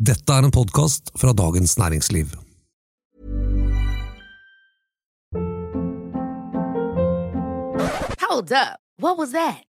Dette er en podkast fra Dagens Næringsliv. Hold up. What was that?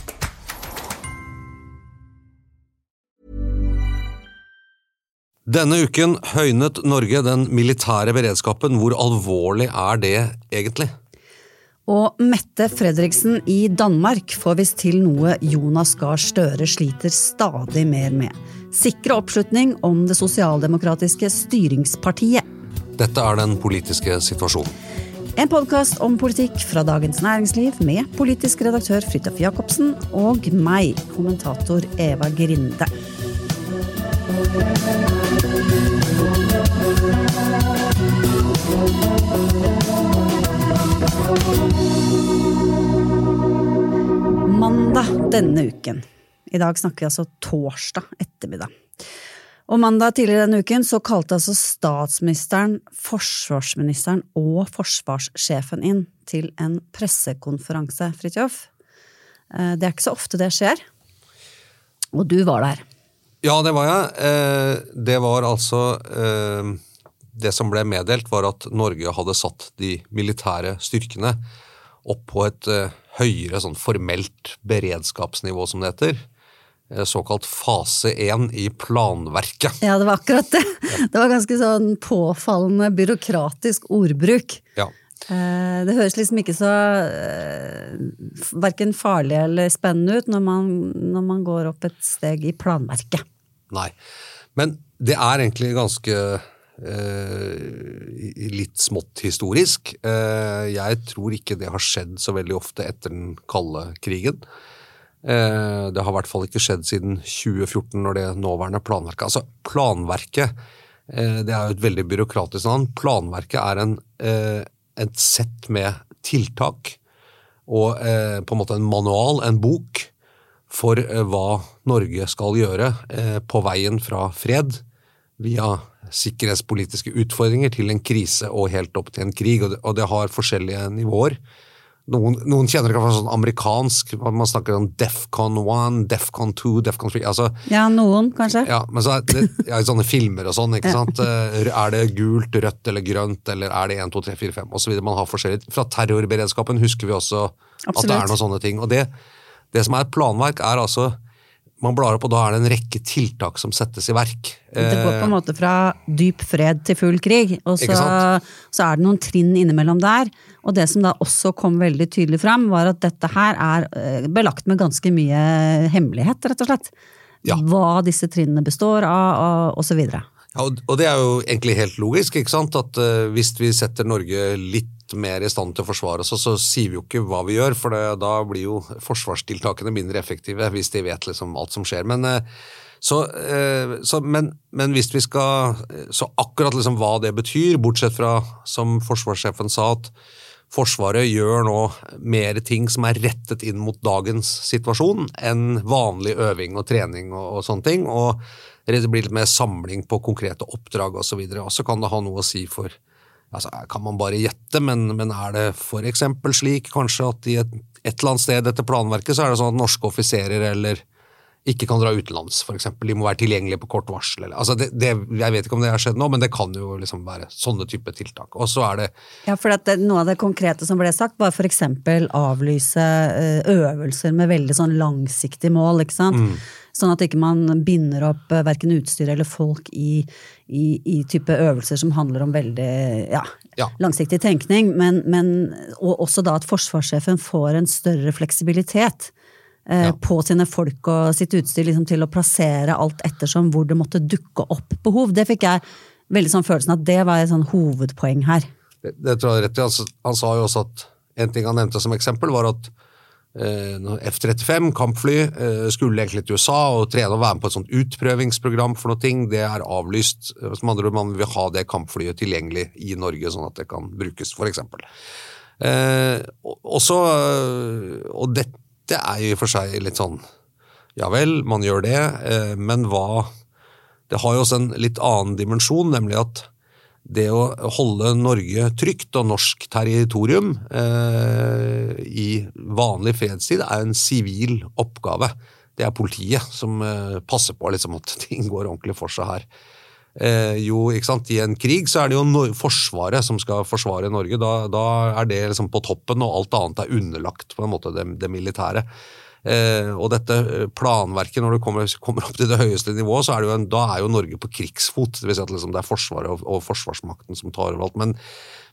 Denne uken høynet Norge den militære beredskapen. Hvor alvorlig er det egentlig? Og Mette Fredriksen i Danmark får visst til noe Jonas Gahr Støre sliter stadig mer med. Sikre oppslutning om det sosialdemokratiske styringspartiet. Dette er den politiske situasjonen. En podkast om politikk fra Dagens Næringsliv med politisk redaktør Fridtjof Jacobsen og meg, kommentator Eva Grinde. Mandag denne uken. I dag snakker vi altså torsdag ettermiddag. Og mandag tidligere denne uken så kalte altså statsministeren, forsvarsministeren og forsvarssjefen inn til en pressekonferanse, Fridtjof. Eh, det er ikke så ofte det skjer. Og du var der. Ja, det var jeg. Eh, det var altså eh, Det som ble meddelt, var at Norge hadde satt de militære styrkene opp på et høyere sånn formelt beredskapsnivå, som det heter. Eh, såkalt fase én i planverket. Ja, det var akkurat det. Det var ganske sånn påfallende byråkratisk ordbruk. Ja. Eh, det høres liksom ikke så eh, verken farlig eller spennende ut når man, når man går opp et steg i planverket. Nei, men det er egentlig ganske eh, litt smått historisk. Eh, jeg tror ikke det har skjedd så veldig ofte etter den kalde krigen. Eh, det har i hvert fall ikke skjedd siden 2014, når det nåværende planverket Altså, planverket eh, det er jo et veldig byråkratisk navn. Planverket er en, et sett med tiltak og på en måte en manual, en bok, for hva Norge skal gjøre på veien fra fred via sikkerhetspolitiske utfordringer til en krise og helt opp til en krig. Og det har forskjellige nivåer. Noen, noen, kjenner det fra sånn amerikansk, man snakker om Defcon 1, Defcon 2, Defcon 3 altså, Ja, noen, kanskje. Ja, men så er det, ja, I sånne filmer og sånn, ikke sant. Eh, er det gult, rødt eller grønt, eller er det 1, 2, 3, 4, 5 osv. Man har forskjellig Fra terrorberedskapen husker vi også Absolutt. at det er noen sånne ting. Og det, det som er et planverk, er altså man blar opp, og da er det en rekke tiltak som settes i verk. Det går på en måte fra dyp fred til full krig, og så, så, er det noen trinn innimellom der. Og det som da også kom veldig tydelig fram, var at dette her er eh, belagt med ganske mye hemmelighet, rett og slett. Ja. Hva disse trinnene består av, og så videre. Ja, og det er jo egentlig helt logisk, ikke sant? at uh, hvis vi setter Norge litt mer i stand til å forsvare oss, så sier vi jo ikke hva vi gjør, for det, da blir jo forsvarstiltakene mindre effektive hvis de vet liksom alt som skjer. Men, uh, så, uh, så, men, men, hvis vi skal Så akkurat liksom hva det betyr, bortsett fra, som forsvarssjefen sa, at Forsvaret gjør nå mer ting som er rettet inn mot dagens situasjon, enn vanlig øving og trening og, og sånne ting. Og det blir litt mer samling på konkrete oppdrag osv. Og så kan det ha noe å si for altså, Kan man bare gjette, men, men er det eksempel slik kanskje at i et, et eller annet sted etter planverket så er det sånn at norske offiserer eller ikke kan dra utenlands, f.eks. De må være tilgjengelige på kort varsel. Eller, altså det, det, jeg vet ikke om det har skjedd nå, men det kan jo liksom være sånne type tiltak. Og så er det Ja, for det, Noe av det konkrete som ble sagt, var f.eks. avlyse eh, øvelser med veldig sånn langsiktig mål. ikke sant? Mm. Sånn at ikke man binder opp eh, verken utstyr eller folk i, i, i, type øvelser som handler om veldig ja, ja. langsiktig tenkning. Men, men, og også da at forsvarssjefen får en større fleksibilitet Eh, ja. på sine folk og sitt utstyr liksom, til å plassere alt ettersom hvor det måtte dukke opp behov. Det fikk jeg veldig sånn følelsen at det var et sånn hovedpoeng her. Det, det tror jeg rett i. Han, han, sa jo også at en ting han nevnte som eksempel, var at F-35, kampfly, eh, skulle egentlig til USA og trene og være med på et sånt utprøvingsprogram for noe ting. Det er avlyst. Som andre man vil ha det kampflyet tilgjengelig i Norge, sånn at det kan brukes, f.eks. Eh, og, dette er jo i og for seg litt sånn Ja vel, man gjør det, eh, men hva Det har jo også en litt annen dimensjon, nemlig at det å holde Norge trygt og norsk territorium eh, i vanlig fredstid er en sivil oppgave. Det er politiet som eh, passer på liksom, at ting går ordentlig for seg her. Eh, jo, ikke sant, I en krig så er det jo no Forsvaret som skal forsvare Norge. Da, da er det liksom på toppen, og alt annet er underlagt på en måte det, det militære. Eh, og dette eh, planverket, når du kommer, kommer, opp til det høyeste nivået, så er det jo en, da er jo Norge på krigsfot. Det vil si at liksom det er Forsvaret og, og Forsvarsmakten som tar over alt. Men,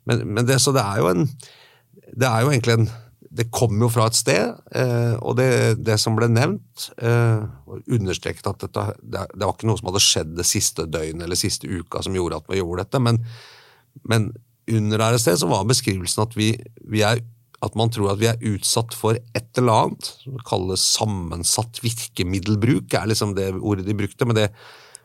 men, men det, så det er jo en Det er jo egentlig en det kom jo fra et sted, eh, og det, det som ble nevnt, understreket at dette, det, det, var ikke noe som hadde skjedd det siste døgnet eller siste uka som gjorde at vi gjorde dette, men, men under der et sted så var beskrivelsen at, vi, vi er, at man tror at vi er utsatt for et eller annet, som kalles sammensatt virkemiddelbruk, er liksom det ordet de brukte. men det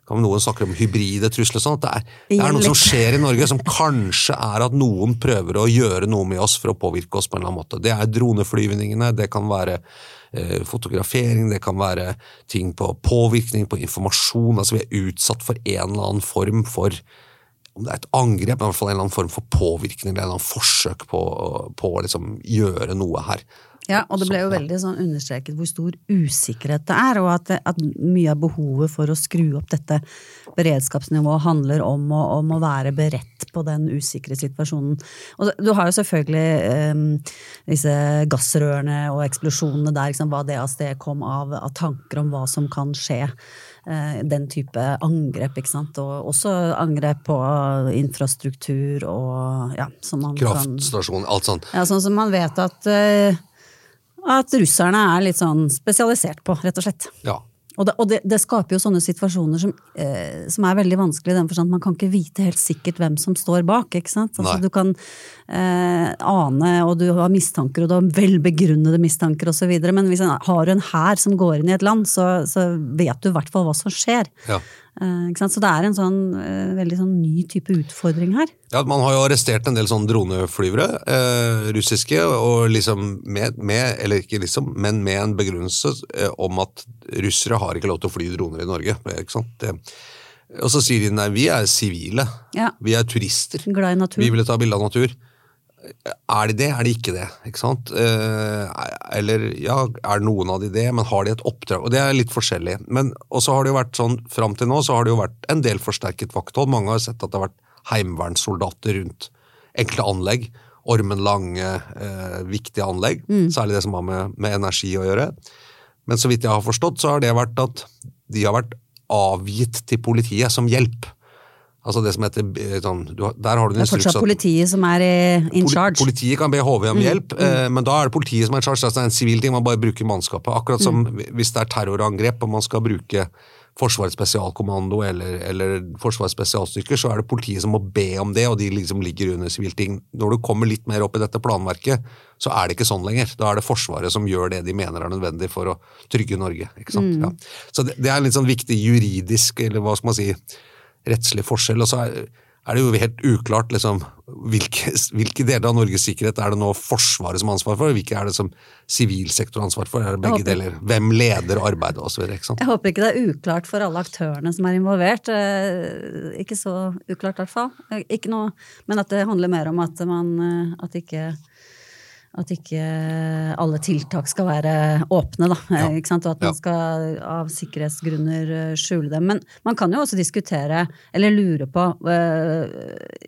kan noen snakke om hybride trusler sånn, at det er, det er, noe som skjer i Norge som kanskje er at noen prøver å gjøre noe med oss for å påvirke oss på en eller annen måte. Det er droneflyvningene, det kan være eh, fotografering, det kan være ting på påvirkning, på informasjon. altså Vi er utsatt for en eller annen form for om det er et angrep, men i hvert fall en eller annen form for påvirkning eller en eller annen forsøk på, på å liksom gjøre noe her. Ja, og det ble jo veldig sånn understreket hvor stor usikkerhet det er, og at, at, mye av behovet for å skru opp dette beredskapsnivået handler om å, om å være beredt på den usikre situasjonen. Og du har jo selvfølgelig um, disse gassrørene og eksplosjonene der, liksom, hva det avstedkom av, av tanker om hva som kan skje. Uh, den type angrep, ikke sant. Og også angrep på infrastruktur og ja, som man Kraftstasjon, alt sånt. Ja, sånn som man vet at uh, at russerne er litt sånn spesialisert på, rett og slett. Ja. Og, det, og det, det, skaper jo sånne situasjoner som, eh, som er veldig vanskelig i den forstand man kan ikke vite helt sikkert hvem som står bak. ikke sant? Altså, du kan eh, ane, og du har mistanker, og du har velbegrunnede mistanker osv. Men hvis en, har du en hær som går inn i et land, så, så vet du i hvert fall hva som skjer. Ja. Uh, så det er en sånn uh, veldig sånn ny type utfordring her. Ja, Man har jo arrestert en del sånne droneflyvere, eh, russiske, og liksom med, med, eller ikke liksom, men med en begrunnelse om at russere har ikke lov til å fly droner i Norge. ikke sant? Det, og så sier de nei, vi er sivile. Ja. Vi er turister. Glad i natur. Vi ville ta bilde av natur. Er de det, er de ikke det? ikke sant? Eh, eller ja, er noen av de det, men har de et oppdrag? Og Det er litt forskjellig. Men også har det jo vært sånn, Fram til nå så har det jo vært en del forsterket vakthold. Mange har sett at det har vært heimevernssoldater rundt enkle anlegg. Ormen Lange, eh, viktige anlegg. Mm. Særlig det som har med, med energi å gjøre. Men så vidt jeg har forstått, så har det vært at de har vært avgitt til politiet som hjelp. Altså det som heter sånn, du, Der har du en instruks Det er fortsatt politiet som er in charge? Politiet kan be HV om mm, hjelp, mm, mm. men da er det politiet som er in charge. Altså det er en sivil ting, man bare bruker mannskapet. Akkurat som mm. hvis det er terrorangrep og man skal bruke Forsvarets spesialkommando eller, eller, Forsvarets spesialstyrker, så er det politiet som må be om det, og de liksom ligger under sivil ting. Når du kommer litt mer opp i dette planverket, så er det ikke sånn lenger. Da er det Forsvaret som gjør det de mener er nødvendig for å trygge Norge. ikke sant? Mm. Ja. Så det, det, er en litt sånn viktig juridisk, eller hva skal man si, rettslig forskjell. Og så er, er det jo helt uklart liksom, hvilke, hvilke, deler av Norges sikkerhet er det nå Forsvaret som har ansvar for, og hvilke er det som sivilsektor har ansvar for? Er det begge deler? Hvem leder arbeidet osv.? Jeg håper ikke det er uklart for alle aktørene som er involvert. Eh, ikke så uklart, i hvert fall. Ikke noe, men at det handler mer om at man at ikke at ikke alle tiltak skal være åpne, da. Ja. Og at man skal av sikkerhetsgrunner eh, skjule dem. Men man kan jo også diskutere, eller lure på, uh,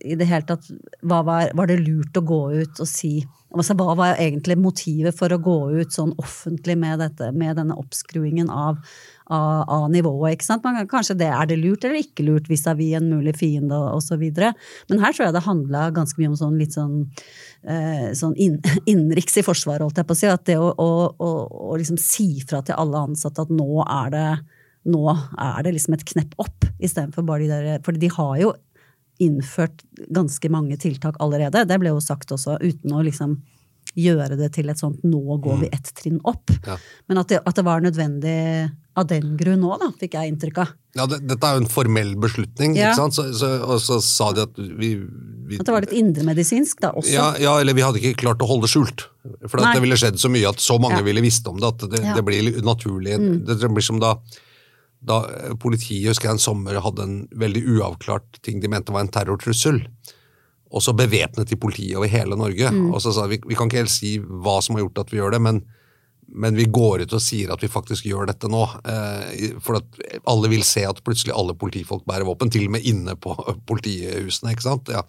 i det hele tatt var, var, det lurt å gå ut og si altså, Hva var egentlig motivet for å gå ut sånn offentlig med, dette, med denne oppskruingen av av, av nivået. ikke sant? Man, kanskje det er det lurt eller ikke lurt vis-à-vis en mulig fiende osv. Men her tror jeg det handla ganske mye om sånn litt sånn, eh, sånn inn, innenriks i Forsvaret, holdt jeg på å si. At det å, å, å, å liksom si fra til alle ansatte at nå er det, nå er det liksom et knepp opp, istedenfor bare de der For de har jo innført ganske mange tiltak allerede. Det ble jo sagt også, uten å liksom gjøre det til et sånt 'nå går vi mm. ett trinn opp'. Ja. Men at det, at det, var nødvendig av den grunn òg, da, fikk jeg inntrykk av. Ja, det, Dette er jo en formell beslutning, ja. ikke sant? Så, så, og så sa de at vi, vi At det var litt indremedisinsk da også? Ja, ja, eller vi hadde ikke klart å holde det skjult. For det ville skjedd så mye at så mange ville visst om det at det, det blir naturlig. Mm. Det blir som da da politiet husker jeg en sommer hadde en veldig uavklart ting de mente var en terrortrussel. Og så bevæpnet de politiet over hele Norge. Mm. Og så sa vi vi kan ikke helt si hva som har gjort at vi gjør det, men, men vi går ut og sier at vi faktisk gjør dette nå. Eh, for at alle vil se at plutselig alle politifolk bærer våpen, til og med inne på politihusene. ikke sant? Ja.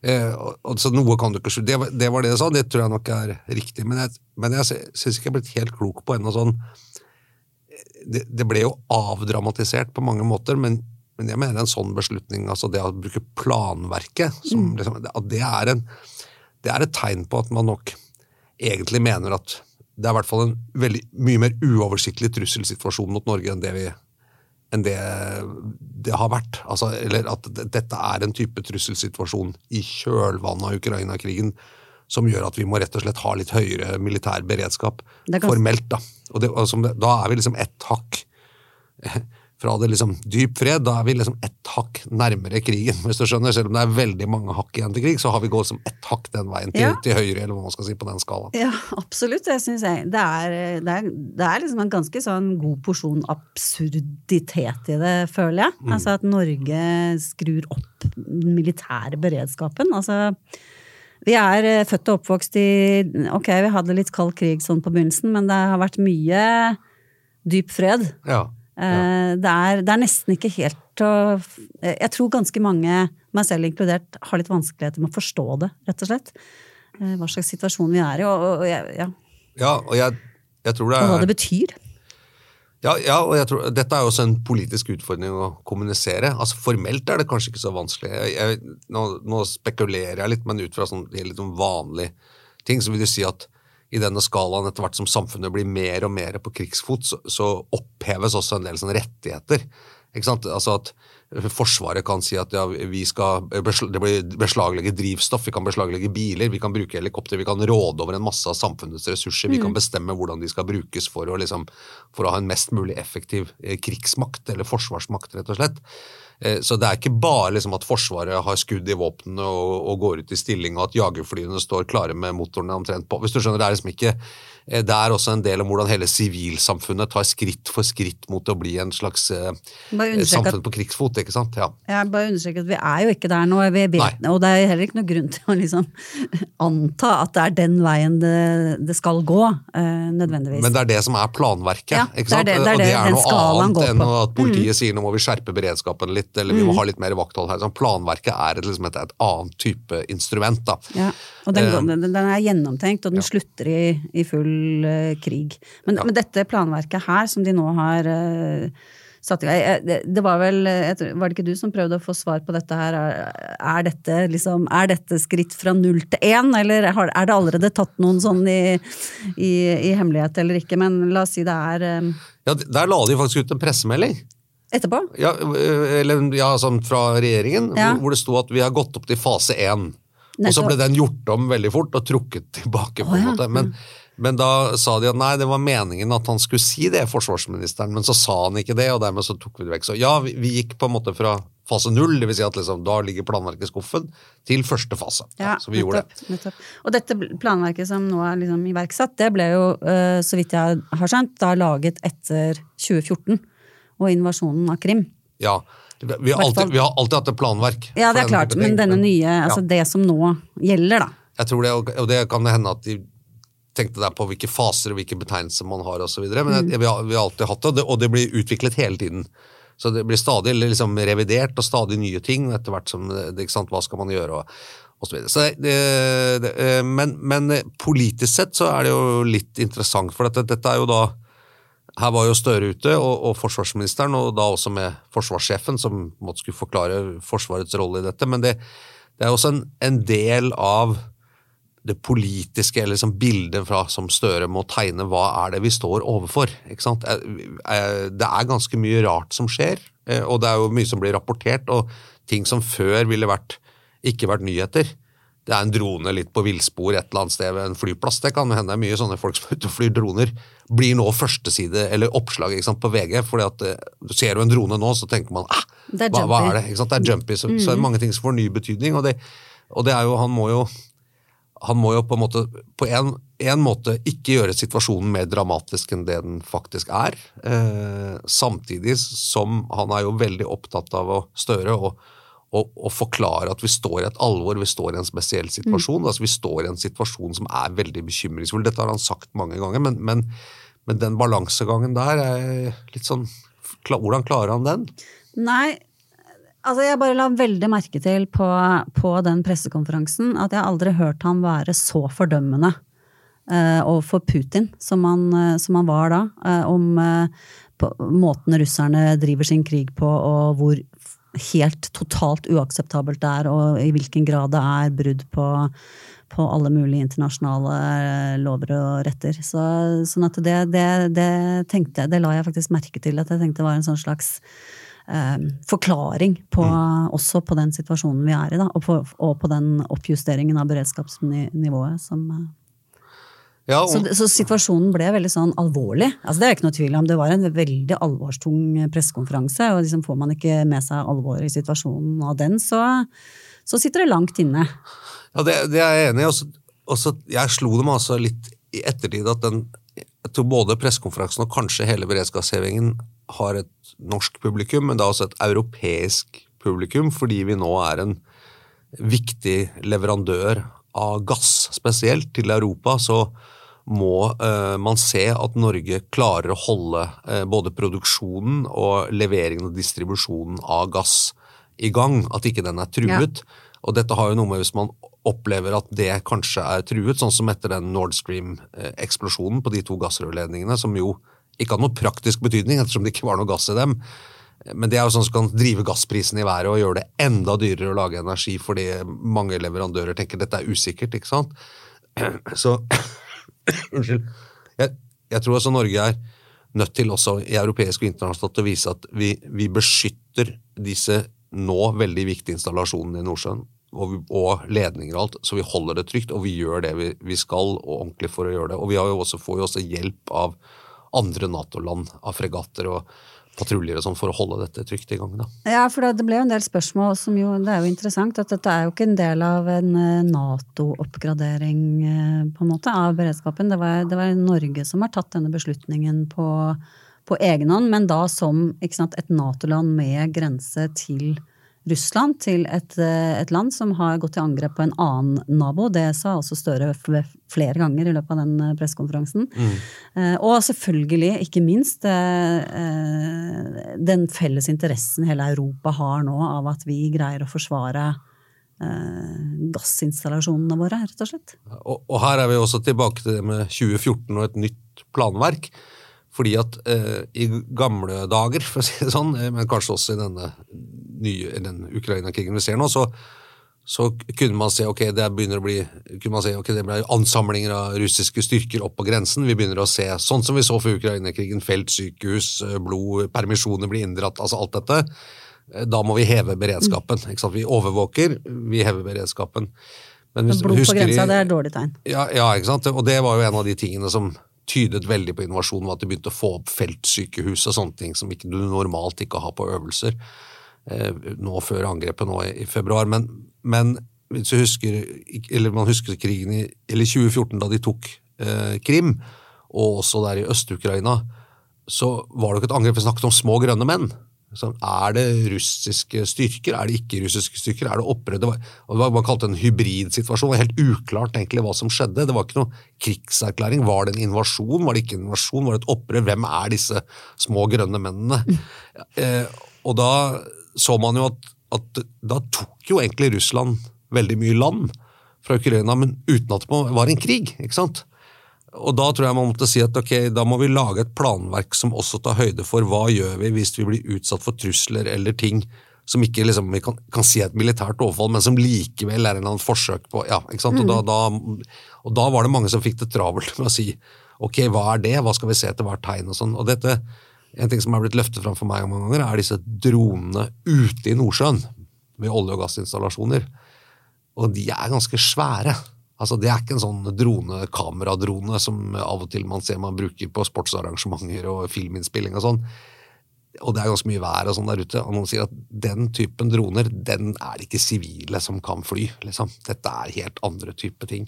Eh, og, så noe kan du ikke det, det var det jeg sa, det tror jeg nok er riktig. Men jeg, men jeg syns ikke jeg er blitt helt klok på ennå sånn det, det, ble jo avdramatisert på mange måter, men men jeg mener en sånn beslutning, altså det å bruke planverket, som, mm. liksom, det er, en, det er et tegn på at man nok egentlig mener at det er i hvert fall en veldig, mye mer uoversiktlig trusselsituasjon mot Norge enn det, vi, enn det, det har vært. Altså, eller at dette er en type trusselsituasjon i kjølvannet av Ukraina-krigen som gjør at vi må rett og slett ha litt høyere militær beredskap formelt. Da. Og det, og da er vi liksom ett hakk fra det liksom dyp fred, da er vi liksom ett hakk nærmere krigen. hvis du skjønner. Selv om det er veldig mange hakk igjen til krig, så har vi gått som ett hakk den veien til, ja. til høyre, eller hva man skal si, på den skalaen. Ja, absolutt. Det syns jeg. Det er, det, er, det er, liksom en ganske sånn god porsjon absurditet i det, føler jeg. Mm. Altså at Norge skrur opp den militære beredskapen. Altså vi er eh, født og oppvokst i Ok, vi hadde litt kald krig sånn på begynnelsen, men det har vært mye dyp fred. Ja. Ja. Det, er, det, er, nesten ikke helt å Jeg tror ganske mange, meg selv inkludert, har litt vanskeligheter med å forstå det, rett og slett. Eh, hva slags situasjon vi er i. Og, og, ja. ja, og jeg, jeg tror det er Og hva det betyr. Ja, ja, og jeg tror, Dette er jo også en politisk utfordring å kommunisere. Altså Formelt er det kanskje ikke så vanskelig. Jeg, jeg, nå, nå, spekulerer jeg litt, men ut fra sånn, litt vanlige ting, så vil du si at i denne skalaen etter hvert som samfunnet blir mer og mer på krigsfot, så, så oppheves også en del sånn rettigheter. Ikke sant? Altså at Forsvaret kan si at ja, vi skal beslaglegge drivstoff, vi kan beslaglegge biler, vi kan bruke helikopter, vi kan råde over en masse av samfunnets ressurser. Mm. Vi kan mm. bestemme hvordan de skal brukes for å, liksom, for å ha en mest mulig effektiv eh, krigsmakt, eller forsvarsmakt, rett og slett. Eh, så det er ikke bare liksom at Forsvaret har skudd i våpnene og, og, går ut i stilling, og at jagerflyene står klare med motorene omtrent på. Hvis du skjønner, Det er liksom ikke det er også en del om hvordan hele sivilsamfunnet tar skritt for skritt mot å bli en slags eh, samfunn på krigsfot. ikke sant? Ja. Jeg bare understreker at vi er jo ikke der nå, vi vet, og det er heller ikke noe grunn til å liksom anta at det er den veien det, det skal gå, nødvendigvis. Men det er det som er planverket. Ja, ikke sant? Det er det, det, er og det er noe annet enn at politiet mm. sier nå må vi skjerpe beredskapen litt, eller vi må mm. ha litt mer vakthold her. Sånn, planverket er et, liksom et, et, annet type instrument. da. Ja, og den, den, den, er gjennomtenkt, og den ja. slutter i, i full full uh, krig. Men, ja. men, dette planverket her, som de nå har uh, satt i gang det, det, var vel Var det ikke du som prøvde å få svar på dette her? Er, dette, liksom, er dette skritt fra null til én, eller er det allerede tatt noen sånn i, i, i hemmelighet eller ikke? Men la oss si det er. Ja, Der la de faktisk ut en pressemelding. Etterpå? Ja, eller, ja sånn fra regjeringen, ja. hvor, det sto at vi har gått opp til fase én. Og så ble den gjort om veldig fort og trukket tilbake. på en måte. Men, men da sa de at nei, det var meningen at han skulle si det, forsvarsministeren, men så sa han ikke det, og dermed så tok vi det vekk. Så ja, vi, vi gikk på en måte fra fase null. Vil si at liksom, da ligger planverket i skuffen til første fase. Ja, så vi gjorde det. nettopp, nettopp. Og dette planverket som nå er liksom iverksatt, det ble jo, eh, så vidt jeg har skjønt, da laget etter 2014 og invasjonen av Krim. Ja. Vi har, alltid, vi har alltid hatt et planverk. Ja, det er klart, men denne nye, altså ja. det som nå gjelder, da. Jeg tror det, og det kan hende at de tenkte der på hvilke faser og hvilke betegnelser man har osv. Men jeg, jeg, vi, har, vi har alltid hatt det, og det, og det blir utviklet hele tiden. Så det blir stadig liksom revidert og stadig nye ting etter hvert som det, ikke sant, Hva skal man gjøre? og, og så videre. Så det, det, eh, men, men politisk sett så er det jo litt interessant, for dette, dette er jo da her var jo Støre ute, og, og forsvarsministeren, og da også med forsvarssjefen, som måtte skulle forklare Forsvarets rolle i dette. Men det, det er også en, en del av det politiske eller liksom bildet fra, som Støre må tegne. Hva er det vi står overfor? Ikke sant? Eh, eh, Det er ganske mye rart som skjer, eh, og det er jo mye som blir rapportert. Og ting som før ville vært, ikke vært nyheter. Det er en drone litt på villspor et eller annet sted ved en flyplass. Det kan hende er mye sånne folk som er ute og flyr droner. Blir nå førsteside eller oppslag sant, på VG. fordi at Ser du en drone nå, så tenker man ah, hva, hva er det? Ikke sant? Det er jumpy. Så, så er det mange ting som får ny betydning. Og det, og det er jo, han må jo han må jo på en måte på en, en måte ikke gjøre situasjonen mer dramatisk enn det den faktisk er. Eh, samtidig som han er jo veldig opptatt av å støre og, og, og forklare at vi står i et alvor, vi står i en spesiell situasjon. altså Vi står i en situasjon som er veldig bekymringsfull. Dette har han sagt mange ganger, men, men, men den balansegangen der er litt sånn Hvordan klarer han den? Nei, altså jeg bare la veldig merke til på, på den pressekonferansen at jeg aldri hørt han være så fordømmende eh, overfor Putin som han, eh, som han var da. Eh, om eh, på, måten russerne driver sin krig på, og hvor helt totalt uakseptabelt det er, og i hvilken grad det er brudd på, på alle mulige internasjonale eh, lover og retter. Så, sånn at det, det, det tenkte jeg, det la jeg faktisk merke til, at jeg tenkte det var en sånn slags eh, forklaring på, også på den situasjonen vi er i, da, og på, og på den oppjusteringen av beredskapsnivået som eh, Ja, så, og, så situasjonen ble veldig sånn alvorlig. Altså, det er ikke noe tvil om. Det var en veldig alvorstung pressekonferanse, og liksom får man ikke med seg alvoret i situasjonen av den, så, så sitter det langt inne. Ja, det, det er jeg enig i. Også, jeg slo dem altså litt i ettertid at den jeg tror både pressekonferansen og kanskje hele beredskapshevingen har et norsk publikum, men det er også et europeisk publikum, fordi vi nå er en viktig leverandør av gass, spesielt til Europa. så må eh, man se at Norge klarer å holde eh, både produksjonen og leveringen og distribusjonen av gass i gang. At ikke den er truet. Og dette har jo noe med hvis man opplever at det kanskje er truet, sånn som etter den Nord Stream-eksplosjonen på de to gassrørledningene, som jo ikke hadde noe praktisk betydning ettersom det ikke var noe gass i dem. Men det er jo sånn som kan drive gassprisen i været og gjøre det enda dyrere å lage energi fordi mange leverandører tenker dette er usikkert, ikke sant. Så Unnskyld. Jeg, jeg tror også Norge er nødt til også i europeisk og internasjonalt å vise at vi, vi beskytter disse nå veldig viktige installasjonene i Nordsjøen og, og ledninger og alt, så vi holder det trygt, og vi gjør det vi, vi skal, og ordentlig for å gjøre det. Og vi har jo også, får jo også hjelp av andre Nato-land, av fregatter og patruljer og sånn, for å holde dette trygt i gang. da. Ja, for det, ble jo en del spørsmål som jo Det er jo interessant at dette er jo ikke en del av en eh, Nato-oppgradering eh, på en måte av beredskapen. Det var, det var Norge som har tatt denne beslutningen på, på egen hånd, men da som sant, et Nato-land med grense til Russland, til et, eh, et land som har gått til angrep på en annen nabo. Det sa også Støre flere ganger i løpet av den eh, pressekonferansen. Mm. Og selvfølgelig, ikke minst, eh, eh, den felles interessen hele Europa har nå av at vi greier å forsvare eh, gassinstallasjonene våre, rett og slett. Og, og her er vi også tilbake til det med 2014 og et nytt planverk. Fordi at eh, i gamle dager, for å si det sånn, eh, men kanskje også i denne nye, den Ukraina-krigen vi ser nå, så, så kunne man se ok, det begynner å bli kunne man se, ok, det ble ansamlinger av russiske styrker opp på grensen. Vi begynner å se sånn som vi så for Ukraina-krigen, feltsykehus, eh, blod, permisjoner blir inndratt, altså alt dette. Eh, Da må vi heve beredskapen. Ikke sant? Vi overvåker, vi hever beredskapen. Men hvis- Blod på grensa, det er dårlig tegn. ja, ja, ikke sant? Og det var jo en av de tingene som tydet veldig på innovasjon, var at de begynte å få opp feltsykehus og sånne ting som du normalt ikke har på øvelser. eh, nå før angrepet nå i februar. Men, men hvis du husker, eller man husker krigen i eller 2014, da de tok eh, Krim, og også der i Øst-Ukraina, så var det jo ikke et angrep vi snakket om små grønne menn. Sånn, er det russiske styrker, er det ikke-russiske styrker? er det opprør? Det var, det man kalte en hybridsituasjon. Det var helt uklart egentlig hva som skjedde. Det var ikke noe krigserklæring. Var det en invasjon? Var det ikke en invasjon? Var det et opprør? Hvem er disse små grønne mennene? Mm. Eh, og da så man jo at, at, da tok jo egentlig Russland veldig mye land fra Ukraina, men uten at det var en krig. ikke sant? Og da tror jeg man måtte si at ok, da må vi lage et planverk som også tar høyde for hva gjør vi hvis vi blir utsatt for trusler eller ting som ikke liksom, vi kan, kan si et militært overfall, men som likevel er en eller annen forsøk på ja, ikke sant? Mm. Og, da, da, og, da, var det mange som fikk det travelt med å si ok, hva er det, hva skal vi se etter hvert tegn og sånn. Og dette, En ting som er blitt løftet fram for meg mange ganger, er disse dronene ute i Nordsjøen ved olje- og gassinstallasjoner. Og de er ganske svære. Altså, Det er ikke en sånn drone, kameradrone som av og til man ser man bruker på sportsarrangementer og filminnspilling og sånn. Og det er ganske mye vær og sånn der ute. Og noen sier at den typen droner, den er det ikke sivile som kan fly. liksom. Dette er helt andre type ting.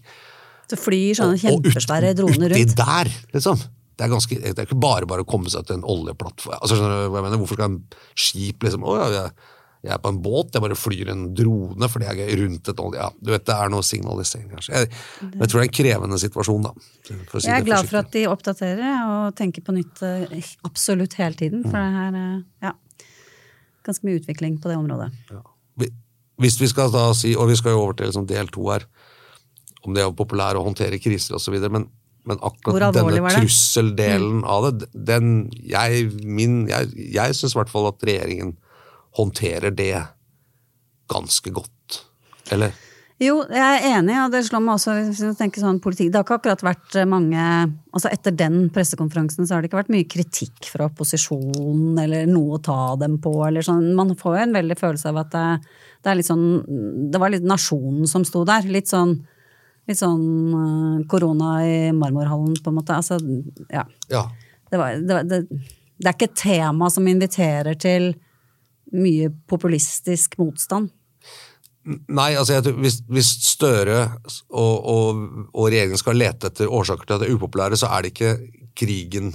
Så flyr sånne kjempesvære droner rundt? Uti der, liksom. Det er, ganske, det er ikke bare bare å komme seg til en oljeplattform. Altså, skjønner du hva jeg mener? Hvorfor skal en skip liksom Å ja, jeg jeg er på en båt, jeg bare flyr en drone fordi jeg er rundt et olje. Ja, du vet, Det er noe signalisering, kanskje. Jeg, jeg, tror det er en krevende situasjon, da. Si jeg er glad for at de oppdaterer og tenker på nytt eh, absolutt hele tiden. For det er eh, ja, ganske mye utvikling på det området. Ja. Hvis vi skal da si, og vi skal jo over til liksom del to her, om det er populært å håndtere kriser osv., men, men akkurat denne trusseldelen mm. av det, den Jeg, min, jeg, jeg syns i hvert fall at regjeringen håndterer det ganske godt, eller? Jo, jeg er enig, og det slår meg også hvis jeg tenker sånn politikk. Det har ikke akkurat vært mange altså Etter den pressekonferansen så har det ikke vært mye kritikk fra opposisjonen eller noe å ta dem på. eller sånn. Man får jo en veldig følelse av at det, det er litt sånn Det var litt nasjonen som sto der. Litt sånn litt sånn uh, korona i Marmorhallen, på en måte. Altså, ja. ja. Det, var, det, det, det er ikke et tema som inviterer til mye populistisk motstand? Nei, altså jeg, hvis, hvis, Støre og, og, og, regjeringen skal lete etter årsaker til at det er upopulære, så er det ikke krigen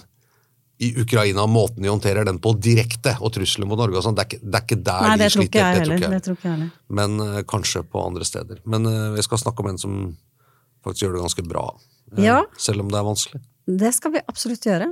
i Ukraina og måten de håndterer den på direkte, og trusselen mot Norge og sånn. Det, det, er ikke der Nei, de sliter. Det tror ikke jeg heller. Men uh, kanskje på andre steder. Men uh, vi skal snakke om en som faktisk gjør det ganske bra. Uh, ja. Selv om det er vanskelig. Det skal vi absolutt gjøre.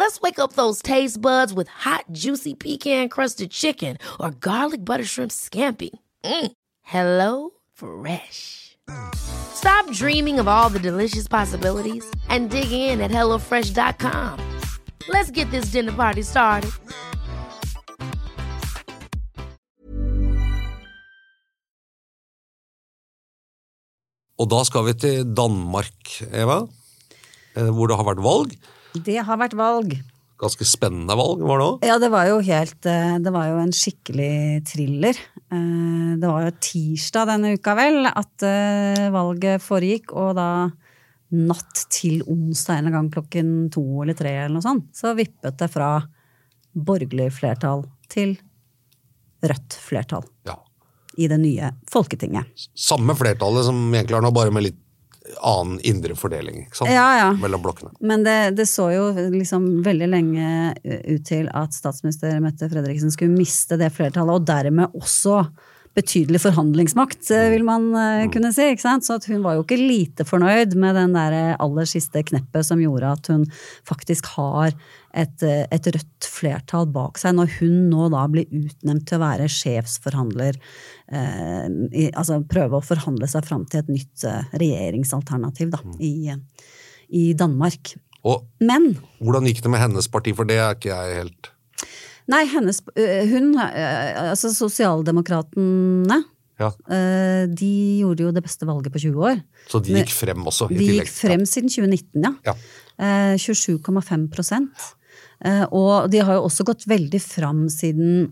Let's wake up those taste buds with hot, juicy pecan crusted chicken or garlic butter shrimp scampi. Mm. Hello Fresh. Stop dreaming of all the delicious possibilities and dig in at HelloFresh.com. Let's get this dinner party started. Og da skal vi til Danmark, Eva, eh, hvor det har vært valg. Det har vært valg. Ganske spennende valg, var det òg? Ja, det var jo helt eh, Det var jo en skikkelig thriller. Eh, det var jo tirsdag denne uka, vel, at eh, valget foregikk, og da natt til onsdag en gang klokken to eller tre eller noe sånt, så vippet det fra borgerlig flertall til rødt flertall. Ja. I det nye Folketinget. Samme flertallet som egentlig har nå, bare med litt annen indre fordeling? Ja, ja. mellom blokkene. Men det, det så jo liksom veldig lenge ut til at statsminister Mette Fredriksen skulle miste det flertallet, og dermed også betydelig forhandlingsmakt, eh, vil man eh, kunne si. ikke sant? Så at hun var jo ikke lite fornøyd med den der aller siste kneppet som gjorde at hun faktisk har et, eh, et rødt flertall bak seg, når hun nå da blir utnevnt til å være sjefsforhandler. Eh, i, altså prøve å forhandle seg fram til et nytt eh, regjeringsalternativ da, i, i Danmark. Og Men hvordan gikk det med hennes parti, for det er ikke jeg helt Nei, hennes øh, Hun, øh, altså sosialdemokratene, ja. øh, de gjorde jo det beste valget på 20 år. Så de gikk frem også, i De tillegg. gikk frem siden 2019, ja. Ja. Eh, 27,5 prosent. Eh, Og de har jo også gått veldig fram siden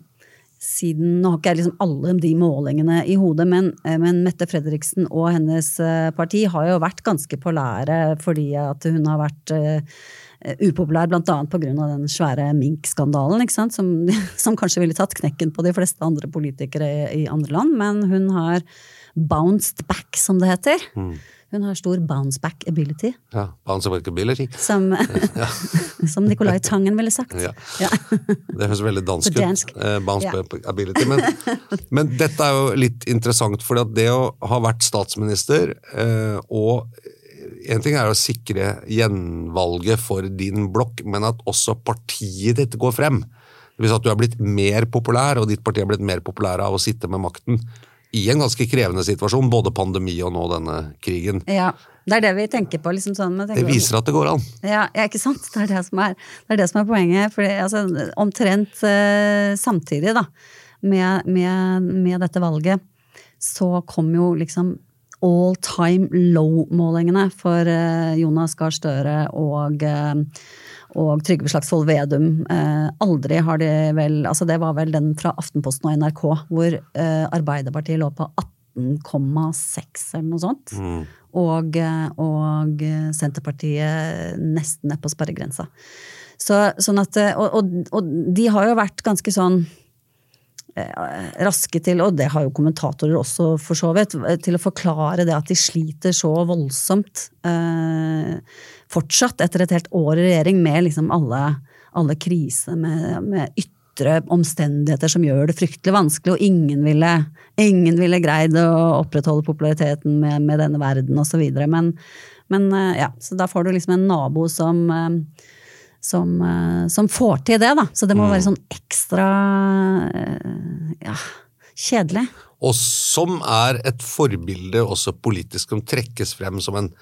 siden, Nå har ikke jeg liksom alle de målingene i hodet, men, eh, men Mette Fredriksen og hennes eh, parti har jo vært ganske på lære fordi at hun har vært eh, upopulær bl.a. pga. den svære Mink-skandalen. Som, som kanskje ville tatt knekken på de fleste andre politikere i, i andre land. Men hun har bounced back, som det heter. Hun har stor bounce back ability, Ja, Bounce Back Ability. som, som Nicolai Tangen ville sagt. Ja. Ja. Det høres veldig dansk ut. dansk. Eh, bounce Ja. back ability. Men, men dette er jo litt interessant, for det å ha vært statsminister eh, og en ting er å sikre gjenvalget for din blokk, men at også partiet ditt går frem. Det vil si at du er blitt mer populær, og ditt parti er blitt mer populær av å sitte med makten i en ganske krevende situasjon, både pandemi og nå denne krigen. ja. Det er det vi tenker på. Liksom sånn, tenker Det viser at det går an. Ja, ja, ikke sant? Det er det som er, det er, det som er poenget. Fordi, altså, omtrent eh, samtidig da, med, med, med dette valget, så kom jo liksom all time low-målingene for eh, Jonas Gahr Støre og, eh, og Trygve Slagsvold Vedum. Eh, aldri har de vel Altså, det var vel den fra Aftenposten og NRK, hvor Arbeiderpartiet lå på 18,6 eller noe sånt. Og, eh, og Senterpartiet nesten ned på sperregrensa. Så, sånn at, og, og, og de har jo vært ganske sånn raske til, og det har jo kommentatorer også for så vidt, til å forklare det at de sliter så voldsomt eh, fortsatt etter et helt år i regjering med liksom alle, alle kriser, med, med ytre omstendigheter som gjør det fryktelig vanskelig, og ingen ville, ingen ville greid å opprettholde populariteten med, med denne verden osv. Men, men eh, ja, så da får du liksom en nabo som eh, som, eh, som får til det, da. Så det må være sånn ekstra eh, ja, kjedelig. og som er et forbilde også politisk, som trekkes frem som en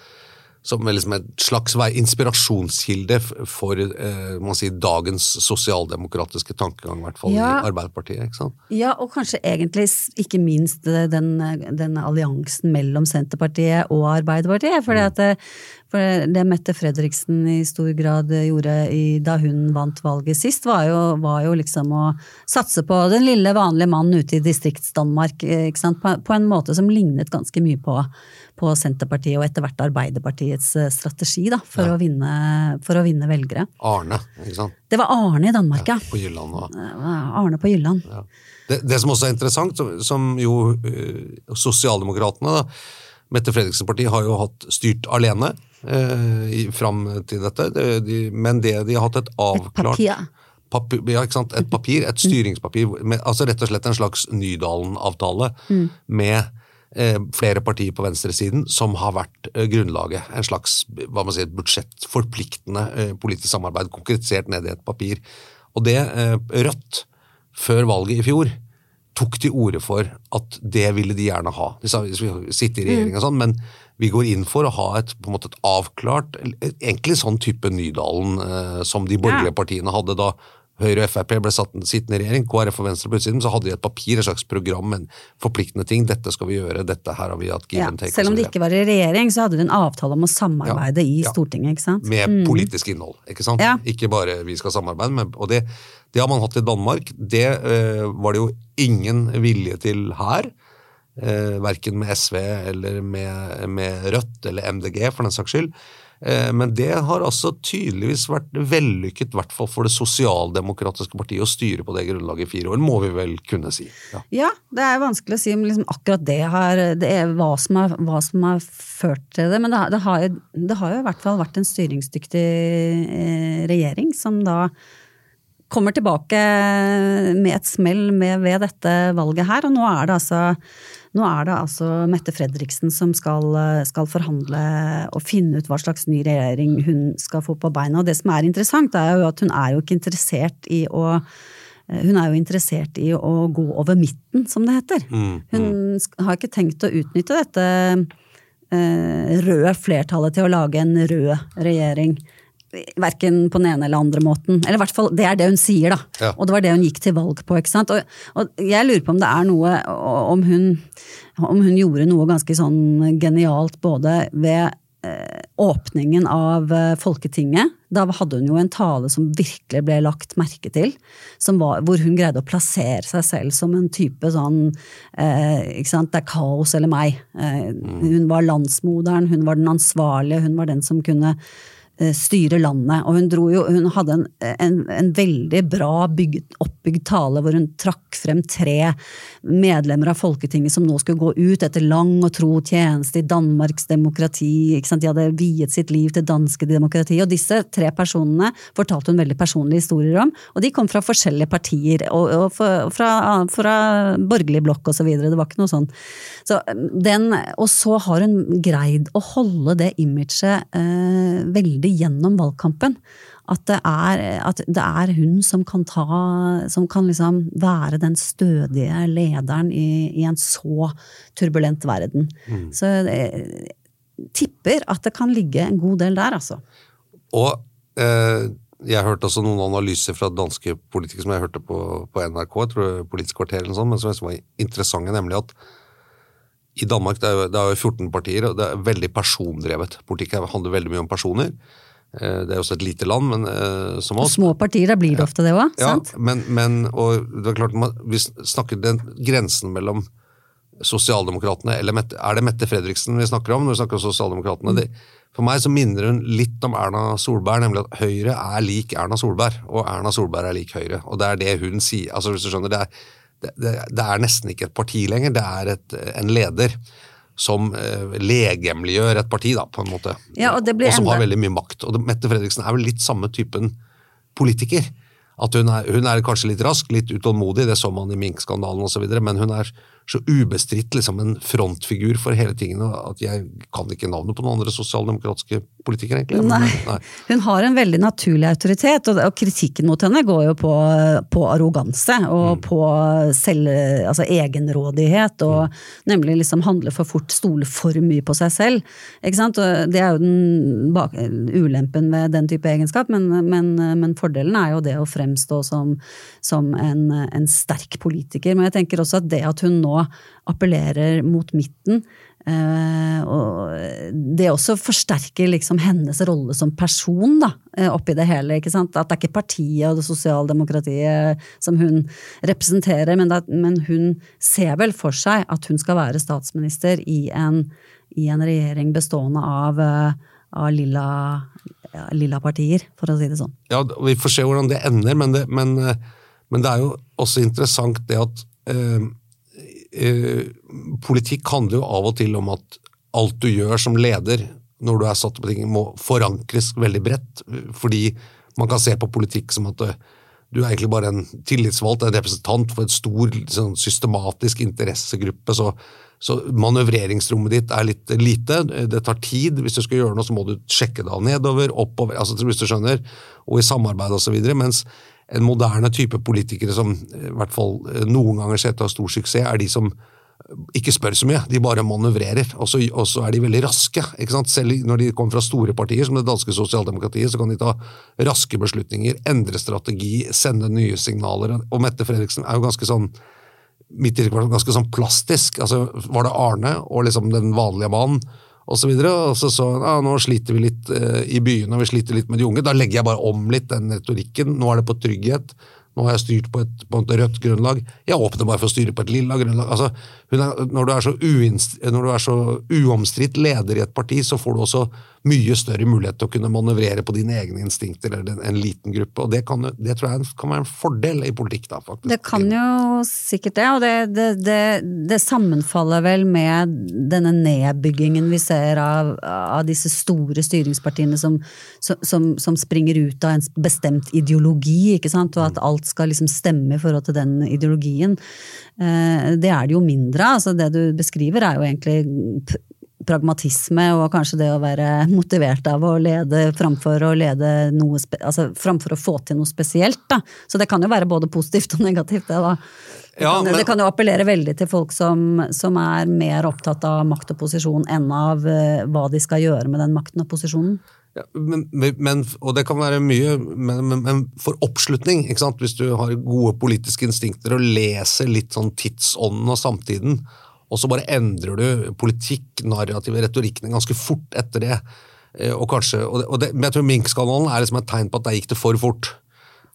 som liksom et slags inspirasjonskilde for eh, sier, dagens sosialdemokratiske tankegang, i hvert fall Ja. i Arbeiderpartiet. ikke sant? Ja, og kanskje egentlig ikke minst eh, den, den alliansen mellom Senterpartiet og Arbeiderpartiet. For Mm. det, for det Mette Fredriksen i stor grad gjorde i, da hun vant valget sist, var jo, var jo liksom å satse på den lille, vanlige mannen ute i Distrikts-Danmark. eh? På, på en måte som lignet ganske mye på, på Senterpartiet og etter hvert Arbeiderpartiets eh, strategi da, for, å, vinne, for å vinne velgere. Arne, ikke sant? Det var Arne i Danmark, ja. på Jylland. Og, Arne på Jylland. det, det som også er interessant, som, jo eh, sosialdemokratene da, Mette Fredriksens parti har jo hatt styrt alene eh, fram til dette, det, de, men det de har hatt et avklart et papir, ja, ikke sant? Et papir, et styringspapir, med, altså rett og slett en slags Nydalen-avtale med eh, flere partier på venstresiden som har vært eh, grunnlaget. En slags hva man sier, budsjettforpliktende eh, politisk samarbeid, konkretisert ned i et papir. Og det eh, Rødt, før valget i fjor, tok til orde for at det ville de gjerne ha. De sa vi sitter i regjering og sånn, men vi går inn for å ha et, på en måte et avklart, egentlig sånn type Nydalen eh, som de borgerlige partiene hadde da Høyre og Frp ble satt, sittende i regjering, KrF og Venstre på utsiden, så hadde de et papir, et slags program, en forpliktende ting. Dette skal vi gjøre, dette her har vi hatt give Ja, and take. selv om de ikke var i regjering, så hadde de en avtale om å samarbeide Ja, i ja. Stortinget, ikke sant? Med politisk innhold, ikke sant? Ikke bare vi skal samarbeide, men, og det, det har man hatt i Danmark. Det øh, var det jo ingen vilje til her. Eh, verken med SV eller med, med Rødt eller MDG, for den saks skyld. Eh, men det har altså tydeligvis vært vellykket, i hvert fall for det sosialdemokratiske partiet, å styre på det grunnlaget i fire år, må vi vel kunne si. Ja, ja det er vanskelig å si om liksom akkurat det har det hva som, har, hva som har ført til det. Men det, det, har, det, har, jo i hvert fall vært en styringsdyktig eh, regjering som da kommer tilbake med et smell med, ved dette valget her, og nå er det altså nå er det altså Mette Fredriksen som skal, skal, forhandle og finne ut hva slags ny regjering hun skal få på beina. Og det som er interessant, er jo at hun er jo ikke interessert i å hun er jo interessert i å gå over midten, som det heter. Mm, mm. Hun har ikke tenkt å utnytte dette eh, røde flertallet til å lage en rød regjering. Verken på den ene eller andre måten. Eller i hvert fall, det er det hun sier, da. Ja. Og det var det hun gikk til valg på. ikke sant? Og, og jeg lurer på om det er noe Om hun, om hun gjorde noe ganske sånn genialt både ved eh, åpningen av eh, Folketinget. Da hadde hun jo en tale som virkelig ble lagt merke til. Var, hvor hun greide å plassere seg selv som en type sånn eh, ikke sant, Det er kaos eller meg. Eh, mm. hun var landsmoderen, hun var den ansvarlige, hun var den som kunne styre landet. Og hun, jo, hun hadde en, en, en, veldig bra bygget, oppbygd tale hvor hun trakk frem tre medlemmer av Folketinget som nå skulle gå ut etter lang og tro tjeneste i Danmarks demokrati. De hadde viet sitt liv til danske demokrati. Og disse tre personene fortalte hun veldig personlige historier om. Og de kom fra forskjellige partier, og, og fra, fra, borgerlig blokk osv. Det var ikke noe sånn. Så den, og så har hun greid å holde det imaget eh, veldig det gjennom valgkampen. At det er, at det er hun som kan, ta, som kan liksom være den stødige lederen i, i en så turbulent verden. Mm. Så jeg tipper at det kan ligge en god del der, altså. Og eh, jeg hørte også noen analyser fra danske politikere som jeg hørte på, på NRK, jeg tror Politisk kvarter eller noe sånt, men som jeg var interessante, nemlig at i Danmark det er, det er jo 14 partier, og det er veldig persondrevet. Politikk handler veldig mye om personer. Eh, det er også et lite land, men uh, som oss. Små partier, da blir det ofte det òg? Ja, men, men, og det er klart, vi snakker den grensen mellom sosialdemokratene eller Er det Mette Fredriksen vi snakker om når vi snakker om sosialdemokratene? Mm. For meg så minner hun litt om Erna Solberg, nemlig at Høyre er lik Erna Solberg, og Erna Solberg er lik Høyre. Og det er det hun sier. altså hvis du skjønner, det er det, det, det, er nesten ikke et parti lenger, det er et, en leder som eh, legemliggjør et parti, da, på en måte. Ja, og, og, som har veldig mye makt. Og Mette Fredriksen er vel litt samme typen politiker. At hun er, hun er kanskje litt rask, litt utålmodig, det så man i Mink-skandalen osv., men hun er så ubestridt liksom en frontfigur for hele tingene at jeg kan ikke navnet på noen andre sosialdemokratiske politikere, egentlig. Nei. Nei. Hun har en veldig naturlig autoritet, og, kritikken mot henne går jo på, på arroganse og mm. på selv, altså egenrådighet, og mm. nemlig liksom handle for fort, stole for mye på seg selv. Ikke sant? Og det er jo den bak, ulempen ved den type egenskap, men, men, men, fordelen er jo det å fremstå som, som en, en sterk politiker. Men jeg tenker også at det at hun nå appellerer mot midten. Uh, og det også forsterker liksom hennes rolle som person da, uh, oppi det hele. ikke sant? At det er ikke partiet og det sosialdemokratiet som hun representerer, men, det, men, hun ser vel for seg at hun skal være statsminister i en, i en regjering bestående av, uh, av lilla, ja, lilla, partier, for å si det sånn. Ja, Vi får se hvordan det ender, men det, men, men det er jo også interessant det at eh, politikk handler jo av og til om at alt du gjør som leder når du er satt på ting, må forankres veldig bredt. Fordi man kan se på politikk som at eh, du er egentlig bare en tillitsvalgt, en representant for en stor sånn, systematisk interessegruppe. så så manøvreringsrommet ditt er litt lite. Det tar tid. Hvis du skal gjøre noe, så må du sjekke deg nedover, oppover, altså hvis du skjønner, og i samarbeid osv. Mens en moderne type politikere som i hvert fall eh, noen ganger sett ut til å ha stor suksess, er de som ikke spør så mye, de bare manøvrerer. Og så, er de veldig raske. ikke sant? Selv når de kommer fra store partier, som det danske sosialdemokratiet, så kan de ta raske beslutninger, endre strategi, sende nye signaler. Og Mette Fredriksen er jo ganske sånn midt i ganske sånn plastisk. altså Var det Arne og liksom den vanlige mannen? Og så videre. Og så så ja, nå sliter vi litt eh, i byene, og vi sliter litt med de unge. Da legger jeg bare om litt den retorikken. Nå er det på trygghet. Nå har jeg styrt på et, på et rødt grunnlag. Jeg åpner bare for å styre på et lilla grunnlag. Altså, er, når, du er så uomstridt leder i et parti, så får du også mye større mulighet til å kunne manøvrere på dine egne instinkter eller en liten gruppe. Og det, kan, det tror jeg kan være en fordel i politikk, da, faktisk. Det kan jo sikkert det, og det, det, det, det sammenfaller vel med denne nedbyggingen vi ser av, av disse store styringspartiene som, som, som, springer ut av en bestemt ideologi, ikke sant, og at alt skal liksom stemme i forhold til den ideologien. Eh, det er det jo mindre av. Altså det du beskriver er jo egentlig pragmatisme og kanskje det å være motivert av å lede framfor å lede noe altså framfor å få til noe spesielt. Da. Så det kan jo være både positivt og negativt, det da. Ja, men... Det kan jo appellere veldig til folk som, som, er mer opptatt av makt og posisjon enn av uh, hva de skal gjøre med den makten og posisjonen. Ja, men, men, og det kan være mye, men, men for oppslutning, hvis du har gode politiske instinkter og leser litt sånn tidsånden og samtiden, og så bare endrer du politikk, narrativ, retorikken ganske fort etter det. Eh, og kanskje, og det, det, men jeg tror Mink-skandalen er liksom et tegn på at der gikk det for fort.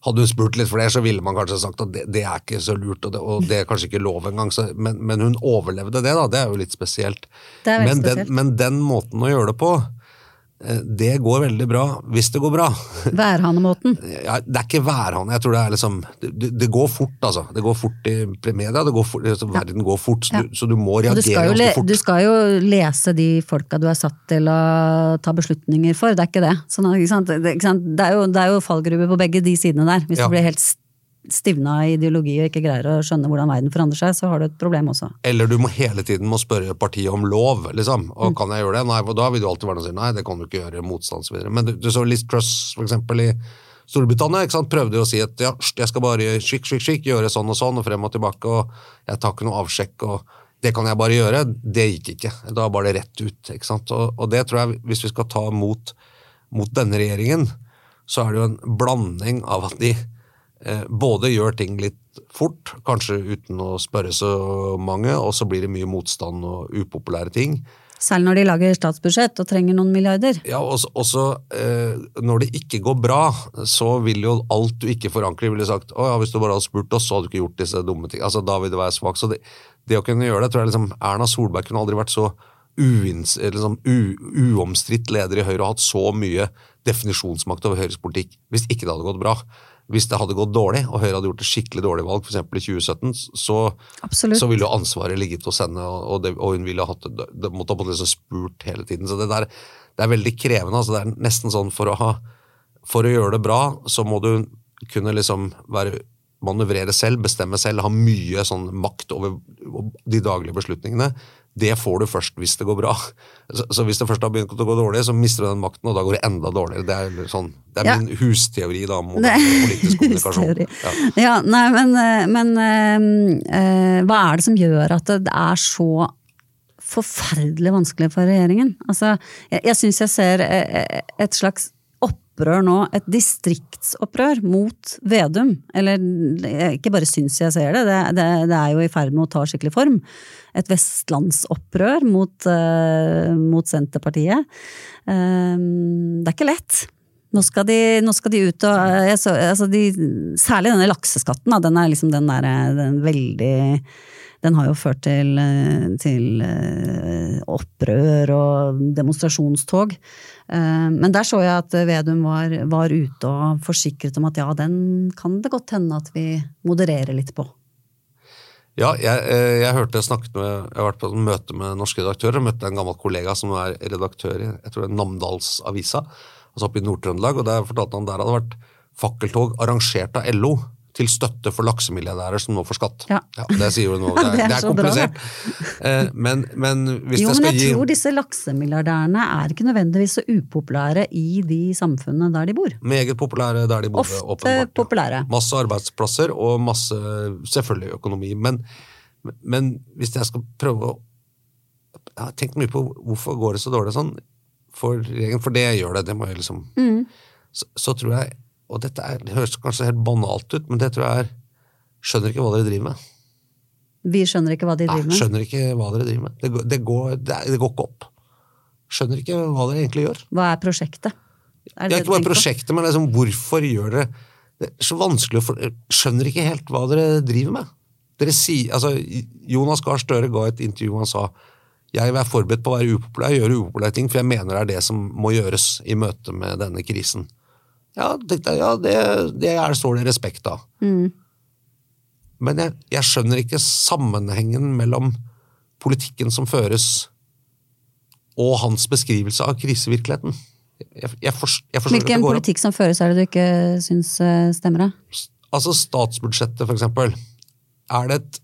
Hadde hun spurt litt det, så ville man kanskje sagt at det, det er ikke så lurt, og det, og det er kanskje ikke lov engang. Så, men, men, hun overlevde det, da. Det er jo litt spesielt. Men den, men, den, måten å gjøre det på, det går veldig bra hvis det går bra. Værhanemåten? Ja, det er ikke værhane. Jeg tror det er liksom Det, det går fort, altså. Det går fort i media. Det går fort, altså, ja. Verden går fort, så, ja. du, så du, må reagere ganske fort. Du skal jo lese de folka du er satt til å ta beslutninger for, det er ikke det. Sånn, ikke det, ikke det, er jo, det er jo fallgruver på begge de sidene der. Hvis du blir helt stivna ideologi og ikke greier å skjønne hvordan verden forandrer seg, så har du et problem også. Eller du må hele tiden må spørre partiet om lov, liksom. Og mm. kan jeg gjøre det? Nei, for da vil du alltid være noe og si nei, det kan du ikke gjøre, motstand osv. Men du, du, så Liz Truss, for eksempel, i Storbritannia ikke sant? prøvde jo å si at ja, jeg skal bare skikk, skikk, skikk, gjøre sånn og sånn, og frem og tilbake, og jeg tar ikke noe avsjekk. og det kan jeg bare gjøre. Det gikk ikke. Da var det rett ut. ikke sant? Og, og det tror jeg, hvis vi skal ta mot, mot denne regjeringen, så er det jo en blanding av at de både gjør ting litt fort, kanskje uten å spørre så mange, og så blir det mye motstand og upopulære ting. Selv når de lager statsbudsjett og trenger noen milliarder? Ja, og også eh, når det ikke går bra, så vil jo alt du ikke forankrer, ville sagt å ja, hvis du bare hadde spurt oss, så hadde du ikke gjort disse dumme ting. Altså, Da vil du være svak. Så det, det, å kunne gjøre det, tror jeg liksom Erna Solberg kunne aldri vært så uins, liksom, uomstridt leder i Høyre og hatt så mye definisjonsmakt over Høyres politikk hvis ikke det hadde gått bra hvis det hadde gått dårlig, og Høyre hadde gjort et skikkelig dårlig valg, f.eks. i 2017, så, så, ville jo ansvaret ligget hos henne, og, det, og hun ville hatt det, måtte ha liksom spurt hele tiden. Så det der det er veldig krevende. altså Det er nesten sånn for å, ha, for å gjøre det bra, så må du kunne liksom være manøvrere selv, bestemme selv, ha mye sånn makt over de daglige beslutningene det får du først hvis det går bra. Så, så, hvis det først har begynt å gå dårlig, så mister du den makten, og da går det enda dårligere. Det er, sånn, det er ja. min husteori da, mot politisk kommunikasjon. Ja. ja. nei, men, eh, men øh, hva er det som gjør at det er så forferdelig vanskelig for regjeringen? Altså, jeg, jeg syns jeg ser et slags opprør nå, et distriktsopprør mot Vedum. Eller ikke bare syns jeg ser det, det, det, det er jo i ferd med å ta skikkelig form. Et vestlandsopprør mot, uh, mot Senterpartiet. Uh, det er ikke lett. Nå skal de, nå skal de ut og så, altså de, Særlig denne lakseskatten, den er liksom den der den veldig den har jo ført til, til opprør og demonstrasjonstog. Eh, men der så jeg at Vedum var, var, ute og forsikret om at ja, den kan det godt hende at vi modererer litt på. Ja, jeg, eh, jeg hørte jeg snakket med, jeg har vært på et møte med norske redaktører og møtte en gammel kollega som er redaktør i jeg tror det er Namdalsavisa, altså oppe i Nord-Trøndelag. og Der fortalte han der hadde vært fakkeltog arrangert av LO til støtte for laksemilliardærer som nå får skatt. Ja. ja det sier jo noe. Det er, det er, det er komplisert. Eh, men, men, hvis jo, det skal men jeg gi tror disse laksemilliardærene er ikke nødvendigvis så upopulære i de samfunnene der de bor. Meget populære der de bor. Ofte åpenbart, populære. Masse arbeidsplasser og masse, selvfølgelig, økonomi. Men, men hvis jeg skal prøve å Jeg har tenkt mye på hvorfor går det så dårlig sånn for for det gjør det. det må jeg liksom, mm. så, så tror jeg og dette er, det høres kanskje helt banalt ut, men det tror jeg er Skjønner ikke hva dere driver med. Vi skjønner ikke hva de driver med? Nei, skjønner ikke hva dere driver med. Det, det, går, det, det, går, ikke opp. Skjønner ikke hva dere egentlig gjør. Hva er prosjektet? Er det, ikke bare prosjektet, men liksom, hvorfor gjør dere Det er så vanskelig å for... Skjønner ikke helt hva dere driver med. Dere sier, altså, Jonas Gahr Støre ga et intervju han sa Jeg er forberedt på å være upopulær, gjøre upopulære ting, for jeg mener det er det som må gjøres i møte med denne krisen. Ja, det, ja, det, det er, står det respekt av. Men jeg, jeg skjønner ikke sammenhengen mellom politikken som føres, og hans beskrivelse av krisevirkeligheten. Jeg, jeg, jeg at Hvilken politikk som føres er det du ikke syns eh, stemmer? da? Altså statsbudsjettet, for eksempel. Er det et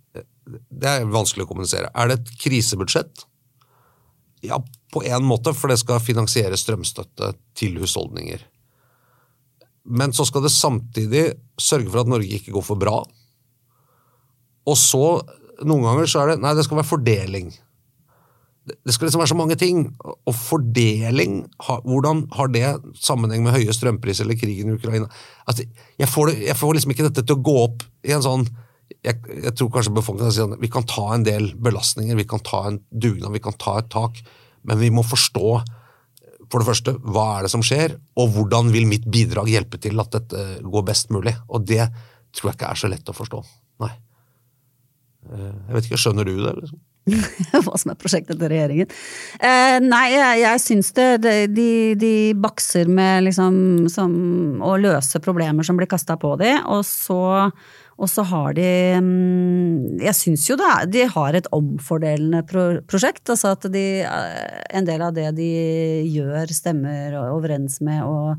Det er vanskelig å kommunisere. Er det et krisebudsjett? Ja, på en måte, for det skal finansiere strømstøtte til husholdninger. Men så skal det samtidig sørge for at Norge ikke går for bra. Og så, noen ganger, så er det Nei, det skal være fordeling. Det skal liksom være så mange ting. Og fordeling, hvordan har det sammenheng med høye strømpriser eller krigen i Ukraina? Altså, jeg, får jeg får liksom ikke dette til å gå opp i en sånn jeg, jeg tror kanskje befolkningen sier at vi kan ta en del belastninger, vi kan ta en dugnad, vi kan ta et tak, men vi må forstå for det første, hva er det som skjer, og hvordan vil mitt bidrag hjelpe til at dette går best mulig? Og det tror jeg ikke er så lett å forstå. Nei. Eh, Jeg vet ikke, skjønner du det? Liksom? Hva som er prosjektet til regjeringen. Eh, nei, jeg, jeg syns det, de, de bakser med liksom som, å løse problemer som blir kasta på dem, og så, og så har de mm, Jeg syns jo det er, de har et omfordelende pro prosjekt. Altså at de, eh, en del av det de gjør, stemmer overens med å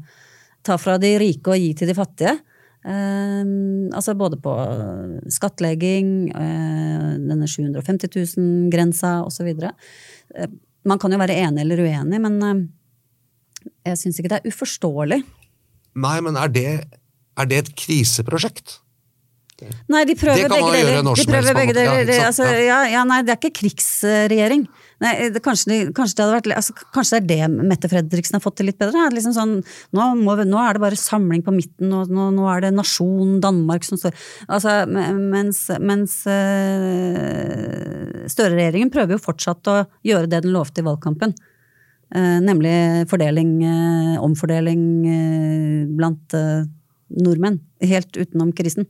ta fra de rike og gi til de fattige. Eh, altså både på skattlegging, eh, denne 750 000-grensa osv. Eh, man kan jo være enig eller uenig, men eh, jeg syns ikke det er uforståelig. Nei, men er det, er det et kriseprosjekt? Nei, de prøver Det kan begge gjøre deler. når De prøver begge deler. Ja, ikke sant? altså, Ja. ja, ja, nei, det er ikke krigsregjering. Nei, det, kanskje, de, kanskje, det hadde vært, altså, kanskje det er det Mette Fredriksen har fått til litt bedre? er Liksom sånn, nå, må, vi- nå er det bare samling på midten, og nå, nå er det nasjon Danmark som står altså, Mens, mens uh, Støre-regjeringen prøver jo fortsatt å gjøre det den lovte i valgkampen. Eh, nemlig fordeling, eh, omfordeling blant nordmenn. Helt utenom krisen.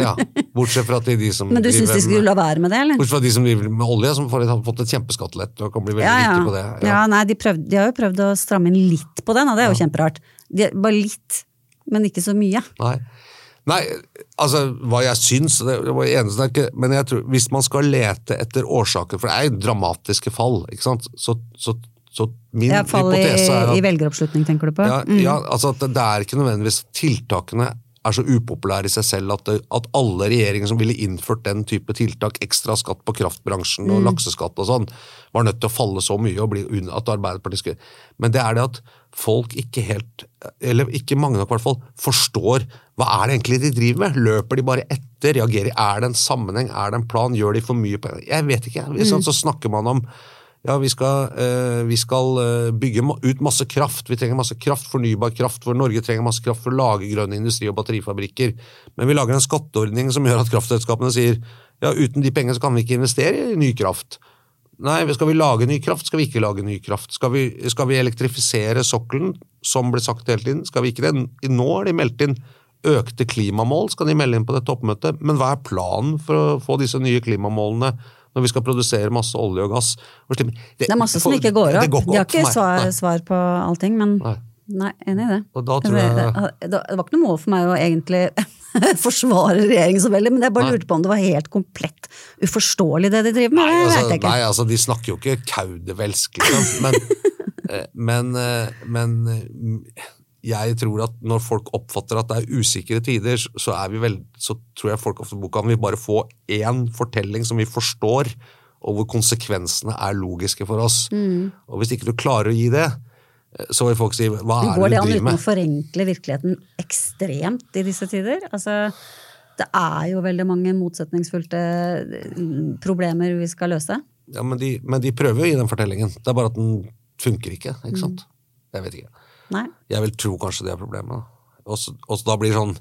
Ja, Bortsett fra at de som Men du syns de skulle la være med det, eller? Bortsett fra de som driver med olje, som får, har fått et kjempeskattelett og kan bli veldig Ja, ja. rike på det. ja nei, de, prøvde, de har jo prøvd å stramme inn litt på den, og det er jo kjemperart. De, bare litt, men ikke så mye. Nei. Nei, altså hva jeg syns det var eneste, ikke, Men jeg tror, hvis man skal lete etter årsaker For det er jo dramatiske fall, ikke sant? Så, så, så min Ja, fall hypotese er at i velgeroppslutning, tenker du på? ja, Mm. ja, altså at det, det er ikke nødvendigvis tiltakene er så upopulære i seg selv at, det, at alle regjeringer som ville innført den type tiltak, ekstra skatt på kraftbransjen Mm. og lakseskatt og sånn, var nødt til å falle så mye og bli under at Arbeiderpartiet skulle Men det er det at folk ikke helt, eller ikke mange nok i hvert fall, forstår hva er det egentlig de driver med? Løper de bare etter? Reagerer? Er det en sammenheng? Er det en plan? Gjør de for mye på Jeg vet ikke. Mm. Så snakker man om ja, vi skal, eh, vi skal eh, bygge ut masse kraft. Vi trenger masse kraft, fornybar kraft, for Norge trenger masse kraft for å lage grønn industri og batterifabrikker. Men vi lager en skatteordning som gjør at kraftselskapene sier ja, uten de pengene så kan vi ikke investere i ny kraft. Nei, skal vi lage ny kraft, skal vi ikke lage ny kraft. Skal vi, skal vi elektrifisere sokkelen, som ble sagt hele tiden? Skal vi ikke det? Nå har de meldt inn økte klimamål, skal de melde inn på det toppmøtet. Men hva er planen for å få disse nye klimamålene når vi skal produsere masse olje og gass? Og slippe- Det er masse som ikke går Det opp. går ikke De har ikke svar, svar på allting, men Nei. nei, enig i det. Og da tror det, jeg- det, det var ikke noe mål for meg å egentlig forsvare regjeringen så veldig, men jeg bare lurte på om det var helt komplett uforståelig det de driver med. Nei, det altså, nei, altså, de snakker jo ikke kaudervelsk, liksom. Men, eh, men, eh, men eh, jeg tror at når folk oppfatter at det er usikre tider, så- er vel, så tror jeg folk ofte kan vi bare få én fortelling som vi forstår, og hvor konsekvensene er logiske for oss. Mm. Og hvis ikke du klarer å gi det, så vil folk si hva er Går det det du an driver uten å forenkle virkeligheten ekstremt i disse tider? Altså, det er jo veldig mange motsetningsfylte eh, problemer vi skal løse. Ja, men, de, men de prøver jo gi den fortellingen. Det er bare at den funker ikke. ikke sant? Mm. Jeg vet ikke. Nei. Jeg vil tro kanskje det er problemet. Og så da blir det sånn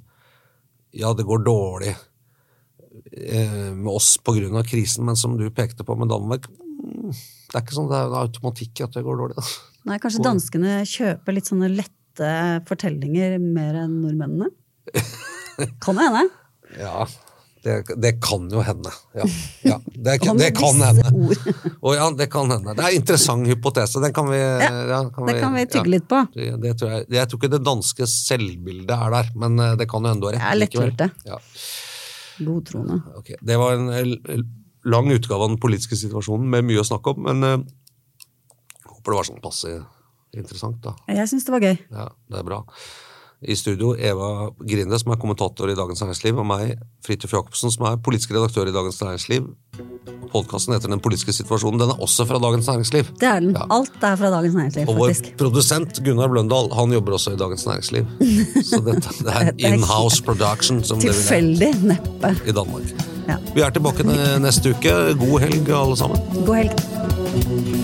Ja, det går dårlig eh, med oss pga. krisen, men som du pekte på med Danmark mm, Det er ikke sånn det er en automatikk at det går dårlig. Da. Nei, kanskje danskene kjøper litt sånne lette fortellinger mer enn nordmennene? Kan det hende. Ja, Det, det kan jo hende. Ja, ja. Det, det kan hende. Og ja, det kan hende. Det er en interessant hypotese. Den kan vi ja, det kan vi tygge litt på. Det, tror jeg, jeg tror ikke det danske selvbildet er der, men eh, det kan jo du har rett. Det er Det var en eh, lang utgave av den politiske situasjonen med mye å snakke om, men uh, håper det var sånn passe interessant, da. Jeg syns det var gøy. Ja, det er bra. I studio Eva Grinde, som er kommentator i Dagens Næringsliv, og meg, Fridtjof Jacobsen, som er politisk redaktør i Dagens Næringsliv. Podkasten heter Den politiske situasjonen. Den er også fra Dagens Næringsliv. Det er den. Ja. Alt er fra Dagens Næringsliv, Og vår produsent Gunnar Bløndal han jobber også i Dagens Næringsliv. Så dette, det er in-house production, som Tilfeldig neppe. i Danmark. Ja. Vi er tilbake neste uke. God helg, alle sammen. God helg.